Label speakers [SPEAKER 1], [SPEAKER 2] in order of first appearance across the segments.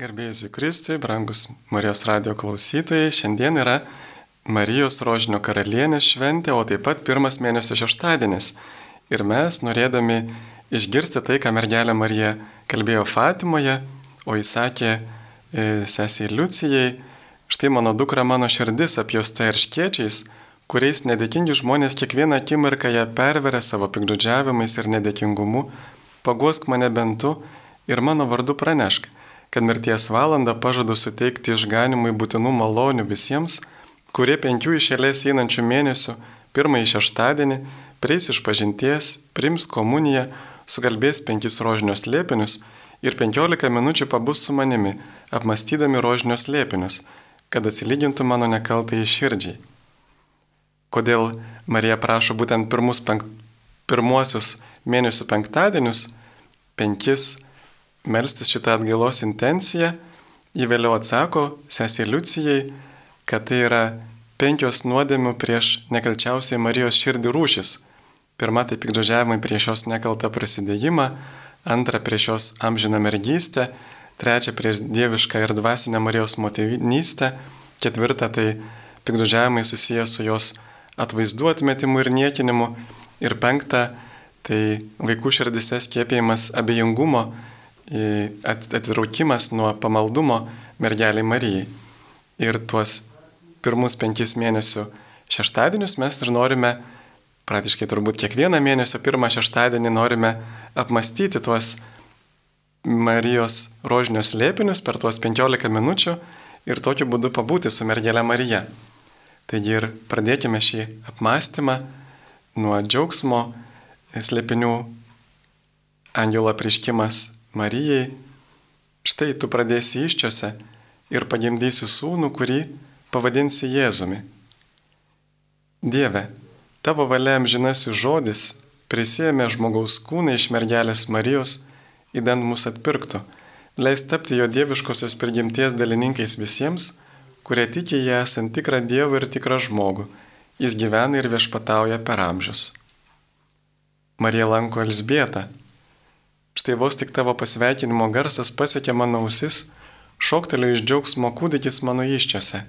[SPEAKER 1] Garbėjus Kristui, brangus Marijos radio klausytojai, šiandien yra Marijos rožinio karalienės šventė, o taip pat pirmas mėnesio šeštadienis. Ir mes, norėdami išgirsti tai, ką mergelė Marija kalbėjo Fatimoje, o įsakė e, sesiai Liucijai, štai mano dukra mano širdis apjosta irškiečiais, kuriais nedėkingi žmonės kiekvieną akimirką ją perveria savo pikdžodžiavimais ir nedėkingumu, paguosk mane bentu ir mano vardu pranešk kad mirties valandą pažadu suteikti išganimui būtinų malonių visiems, kurie penkių išėlės einančių mėnesių, pirmąjį šeštadienį, prieis iš pažinties, prims komuniją, sugalbės penkis rožinius lėpinius ir penkiolika minučių pabus su manimi, apmastydami rožinius lėpinius, kad atsilygintų mano nekaltai širdžiai. Kodėl Marija prašo būtent pirmus penk... pirmuosius mėnesių penktadienius, penkis melstis šitą atgailos intenciją, jį vėliau atsako sesė Liucijai, kad tai yra penkios nuodėmių prieš nekalčiausiai Marijos širdį rūšis. Pirma tai pikdžodžiavimai prieš jos nekaltą prasidėjimą, antra prieš jos amžiną mergystę, trečia prieš dievišką ir dvasinę Marijos motinystę, ketvirta tai pikdžodžiavimai susijęs su jos atvaizdų atmetimu ir niekinimu ir penkta tai vaikų širdise skėpėjimas abejingumo atitraukimas nuo pamaldumo mergeliai Marijai. Ir tuos pirmus penkis mėnesių šeštadienius mes ir norime, praktiškai turbūt kiekvieną mėnesio pirmą šeštadienį norime apmastyti tuos Marijos rožinius lėpinius per tuos 15 minučių ir tokiu būdu pabūti su mergelė Marija. Taigi ir pradėkime šį apmąstymą nuo džiaugsmo slėpinių angelo prieškimas Marijai, štai tu pradėsi iščiose ir pagimdysi sūnų, kurį pavadinsi Jėzumi. Dieve, tavo valia amžinasis žodis prisėmė žmogaus kūną iš mergelės Marijos, įdant mus atpirktų, leis tapti jo dieviškosios prigimties dalininkais visiems, kurie tiki ją esant tikrą Dievą ir tikrą žmogų. Jis gyvena ir viešpatauja per amžius. Marija lanko Elsbietą, Štai vos tik tavo pasveikinimo garsas pasiekė mano ausis, šoktelio iš džiaugsmo kūdikis mano iščiose.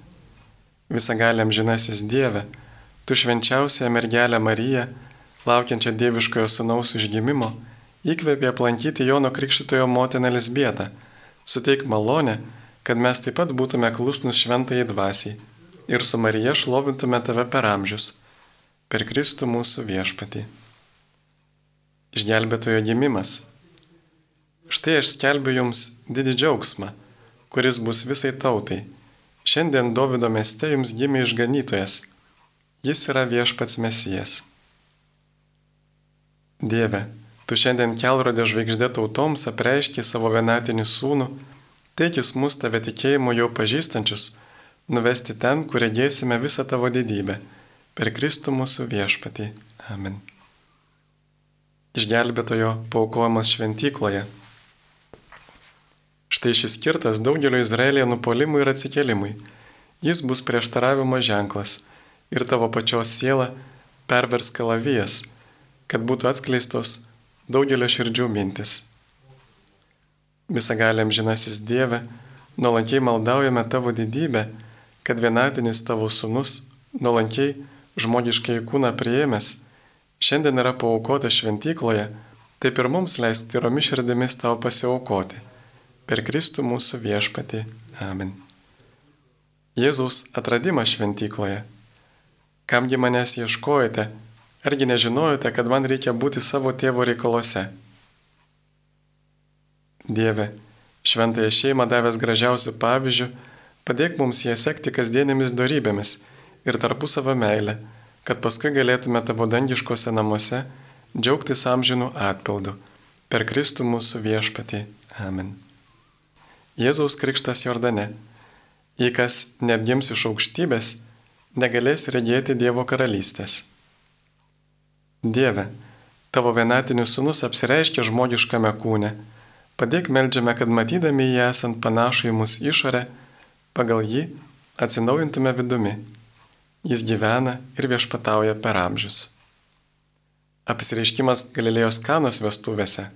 [SPEAKER 1] Visagaliam žinasis Dieve, tu švenčiausia mergelė Marija, laukiančia dieviškojo sunaus užgimimo, įkvėpė aplankyti Jono Krikščitojo motiną Lisbietą, suteik malonę, kad mes taip pat būtume klusnus šventai dvasiai ir su Marija šlovintume tave per amžius, per Kristų mūsų viešpatį. Išgelbėtojo gimimas Štai aš skelbiu jums didį džiaugsmą, kuris bus visai tautai. Šiandien Davido mieste jums gimė išganytojas. Jis yra viešpats mesijas. Dieve, tu šiandien kelrodė žvaigždė tautoms apreiškiai savo vienatinį sūnų, teikis mus tave tikėjimu jau pažįstančius, nuvesti ten, kur regėsime visą tavo didybę, per Kristų mūsų viešpatį. Amen. Išgelbėtojo paukojimas šventykloje Štai šis skirtas daugelio Izraelėje nupolimui ir atsikelimui. Jis bus prieštaravimo ženklas ir tavo pačios siela pervers kalavijas, kad būtų atskleistos daugelio širdžių mintis. Visagaliam žinasis Dieve, nuolankiai maldaujame tavo didybę, kad vienatinis tavo sunus, nuolankiai žmogiškai kūną prieėmęs, šiandien yra paukota šventykloje, taip ir mums leisti tyromis širdimis tau pasiaukoti per Kristų mūsų viešpatį. Amen. Jėzaus atradimas šventykloje. Kamgi manęs ieškojate, argi nežinojote, kad man reikia būti savo tėvo reikaluose? Dieve, šventąją šeimą davęs gražiausių pavyzdžių, padėk mums ją sekti kasdienėmis darybėmis ir tarpusavą meilę, kad paskui galėtume tavo dangiškose namuose džiaugtis amžinų atpildų per Kristų mūsų viešpatį. Amen. Jėzaus krikštas Jordane. Jei kas neatgims iš aukštybės, negalės regėti Dievo karalystės. Dieve, tavo vienatinis sunus apsireiškia žmogiškame kūne. Padėk melžiame, kad matydami jį esant panašų į mus išorę, pagal jį atsinaujintume vidumi. Jis gyvena ir viešpatauja per amžius. Apsireiškimas Galilėjos kanos vestuvėse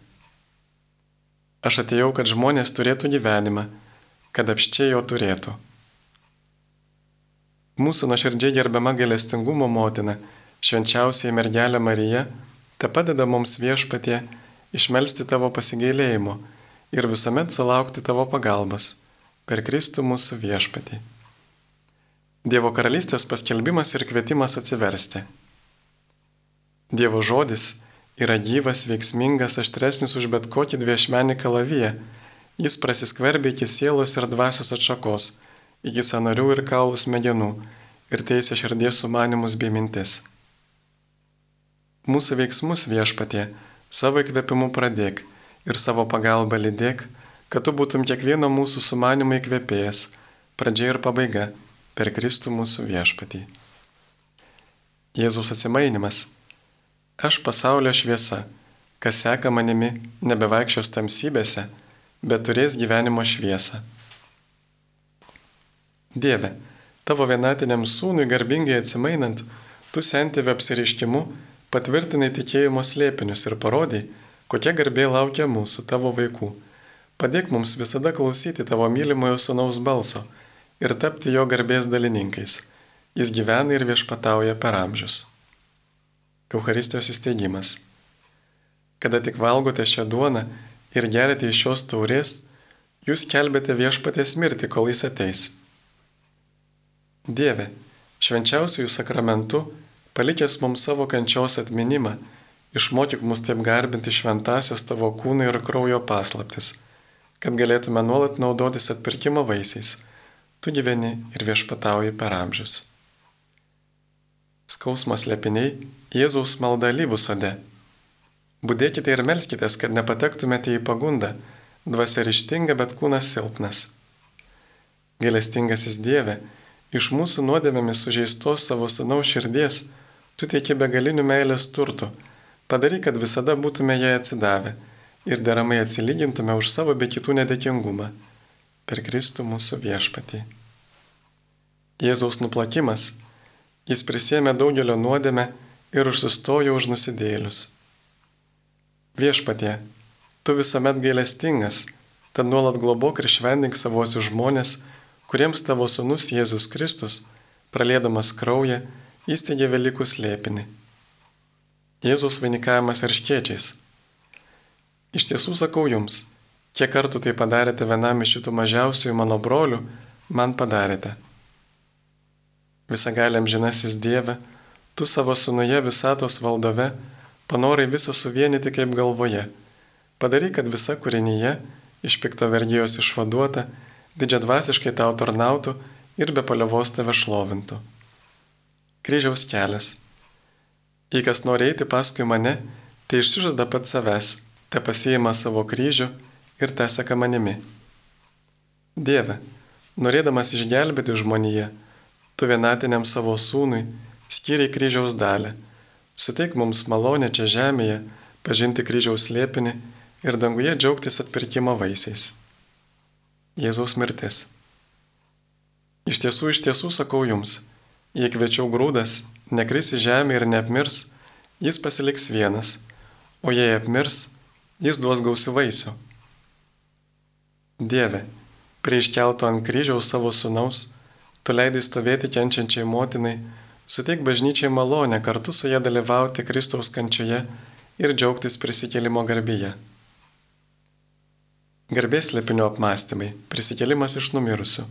[SPEAKER 1] Aš atėjau, kad žmonės turėtų gyvenimą, kad apščiai jo turėtų. Mūsų nuoširdžiai gerbiama gailestingumo motina, švenčiausiai mergelė Marija, te padeda mums viešpatie išmelsti tavo pasigailėjimo ir visuomet sulaukti tavo pagalbos per Kristų mūsų viešpatį. Dievo karalystės paskelbimas ir kvietimas atsiversti. Dievo žodis yra gyvas, veiksmingas, aštresnis už bet kokį dviešmenį kalaviją. Jis prasiskverbia iki sielos ir dvasios atšakos, iki sanarių ir kaulų smegenų ir teisė širdies sumanimus bei mintis. Mūsų veiksmus viešpatie savo įkvėpimu pradėk ir savo pagalbą lydėk, kad tu būtum kiekvieno mūsų sumanimą įkvėpėjas, pradžia ir pabaiga per Kristų mūsų viešpatį. Jėzus atsimainimas Aš pasaulio šviesa, kas seka manimi, nebevaikščios tamsybėse, bet turės gyvenimo šviesą. Dieve, tavo vienatiniam sūnui garbingai atsimainant, tu sentėvė apsiriškimu patvirtinai tikėjimo slėpinius ir parodai, kokia garbė laukia mūsų tavo vaikų. Padėk mums visada klausyti tavo mylimojo sūnaus balso ir tapti jo garbės dalininkais. Jis gyvena ir viešpatauja per amžius. Eucharistijos įsteigimas. Kada tik valgote šią duoną ir gerite iš šios taurės, jūs kelbėte viešpatės mirtį, kol jis ateis. Dieve, švenčiausiųjų sakramentų, palikęs mums savo kančios atminimą, išmokyk mus taip garbinti šventasias tavo kūno ir kraujo paslaptis, kad galėtume nuolat naudotis atpirkimo vaisiais. Tu gyveni ir viešpatauji per amžius. Skausmas lepiniai Jėzaus malda lyvų sode. Būdėkite ir melskitės, kad nepatektumėte į pagundą, dvasia ryštinga, bet kūnas silpnas. Gelestingasis Dieve, iš mūsų nuodėmėmis sužeistos savo sunaus širdies, tu teiki begalinių meilės turtų, padaryk, kad visada būtume jai atsidavę ir deramai atsilygintume už savo be kitų nedėkingumą per Kristų mūsų viešpatį. Jėzaus nuplakimas, jis prisėmė daugelio nuodėmę, ir užsistojo už nusidėlius. Viešpatie, tu visuomet gailestingas, tad nuolat globok ir švendink savosius žmonės, kuriems tavo sunus Jėzus Kristus, pralėdamas kraują, įsteigė Velykų slėpinį. Jėzus vainikavimas arškiečiais. Iš tiesų sakau jums, kiek kartų tai padarėte vienam iš šitų mažiausiųjų mano brolių, man padarėte. Visagaliam žinasis Dieve, tu savo sunuje visatos valdove panorai visą suvienyti kaip galvoje. Padaryk, kad visa kūrinyje iš pikto vergijos išvaduota, didžiadvasiškai tau tarnautų ir be paliovos tave šlovintų. Kryžiaus kelias. Jei kas nori eiti paskui mane, tai išsižada pat savęs, te pasijima savo kryžių ir te seka manimi. Dieve, norėdamas išgelbėti žmoniją, tu vienatiniam savo sūnui skyrė kryžiaus dalį. Suteik mums malonę čia žemėje, pažinti kryžiaus liepinį ir danguje džiaugtis atpirkimo vaisiais. Jėzaus mirtis. Iš tiesų, iš tiesų sakau jums, jei kviečiau grūdas, nekris į žemę ir neapmirs, jis pasiliks vienas, o jei apmirs, jis duos gausių vaisių. Dieve, prie iškelto ant kryžiaus savo sunaus, tu leidai stovėti kenčiančiai motinai, Suteik bažnyčiai malonę kartu su ją dalyvauti Kristaus kančioje ir džiaugtis prisikėlimo garbėje. Garbės lepinio apmąstymai - prisikėlimas iš numirusių.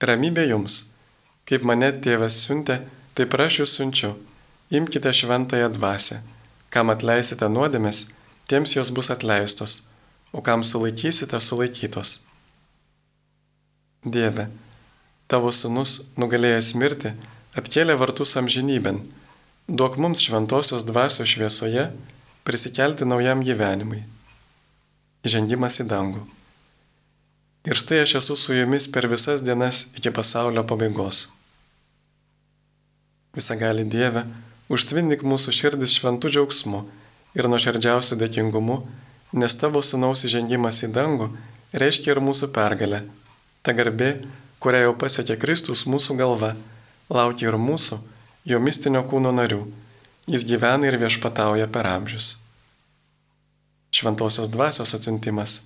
[SPEAKER 1] Ramybė jums, kaip mane tėvas siuntė, taip aš jūs siunčiu. Imkite šventąją dvasę. Kam atleisite nuodėmės, tiems jos bus atleistos, o kam sulaikysite, sulaikytos. Dieve, tavo sunus nugalėjęs mirti, atkėlė vartus amžinybėn, duok mums šventosios dvasios šviesoje prisikelti naujam gyvenimui. Įžengimas į dangų. Ir štai aš esu su jumis per visas dienas iki pasaulio pabaigos. Visagali Dieve, užtvindyk mūsų širdis šventų džiaugsmu ir nuoširdžiausiu dėkingumu, nes tavo sunaus įžengimas į dangų reiškia ir mūsų pergalę. Ta garbė, kurią jau pasiekė Kristus mūsų galva laukia ir mūsų, jo mistinio kūno narių. Jis gyvena ir viešpatauja per amžius. Šventosios dvasios atsiuntimas.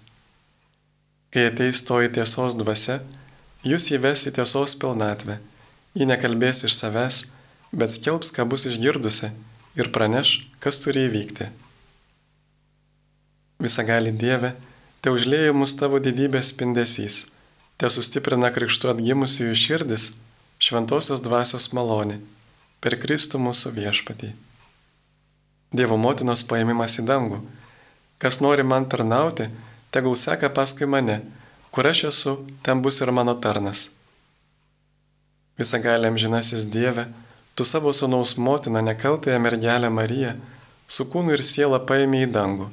[SPEAKER 1] Kai ateis toji tiesos dvasia, jūs įves į tiesos pilnatvę. Ji nekalbės iš savęs, bet skelbs, ką bus išgirdusi ir praneš, kas turi įvykti. Visagali Dieve, te užlėjai mus tavo didybės spindesys, te sustiprina krikštu atgimusiųjų širdis, šventosios dvasios malonė, per Kristų mūsų viešpatį. Dievo motinos paėmimas į dangų. Kas nori man tarnauti, tegul seka paskui mane, kur aš esu, ten bus ir mano tarnas. Visagaliam žinasis Dieve, tu savo sunaus motiną nekaltąją mergelę Mariją, su kūnu ir siela paėmė į dangų.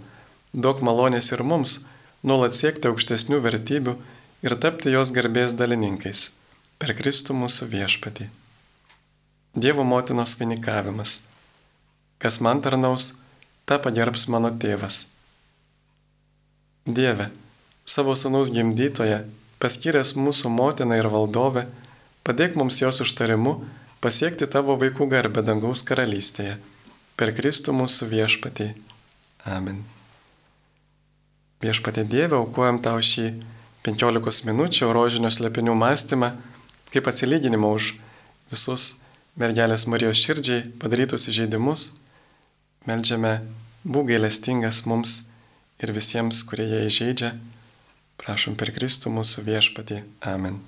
[SPEAKER 1] Daug malonės ir mums nuolat siekti aukštesnių vertybių ir tapti jos garbės dalininkais per Kristų mūsų viešpatį. Dievo motinos vainikavimas. Kas man tarnaus, tą pagerbs mano tėvas. Dieve, savo sunaus gimdytoje, paskyręs mūsų motiną ir valdovę, padėk mums jos užtarimu pasiekti tavo vaikų garbę dangaus karalystėje. Per Kristų mūsų viešpatį. Amen. Viešpatė Dieve, aukojam tau šį 15 minučių rožinio slėpinių mąstymą kaip atsilyginimą už visus mergelės Marijos širdžiai padarytus įžeidimus, melžiame būk gailestingas mums ir visiems, kurie ją įžeidžia. Prašom per Kristų mūsų viešpatį. Amen.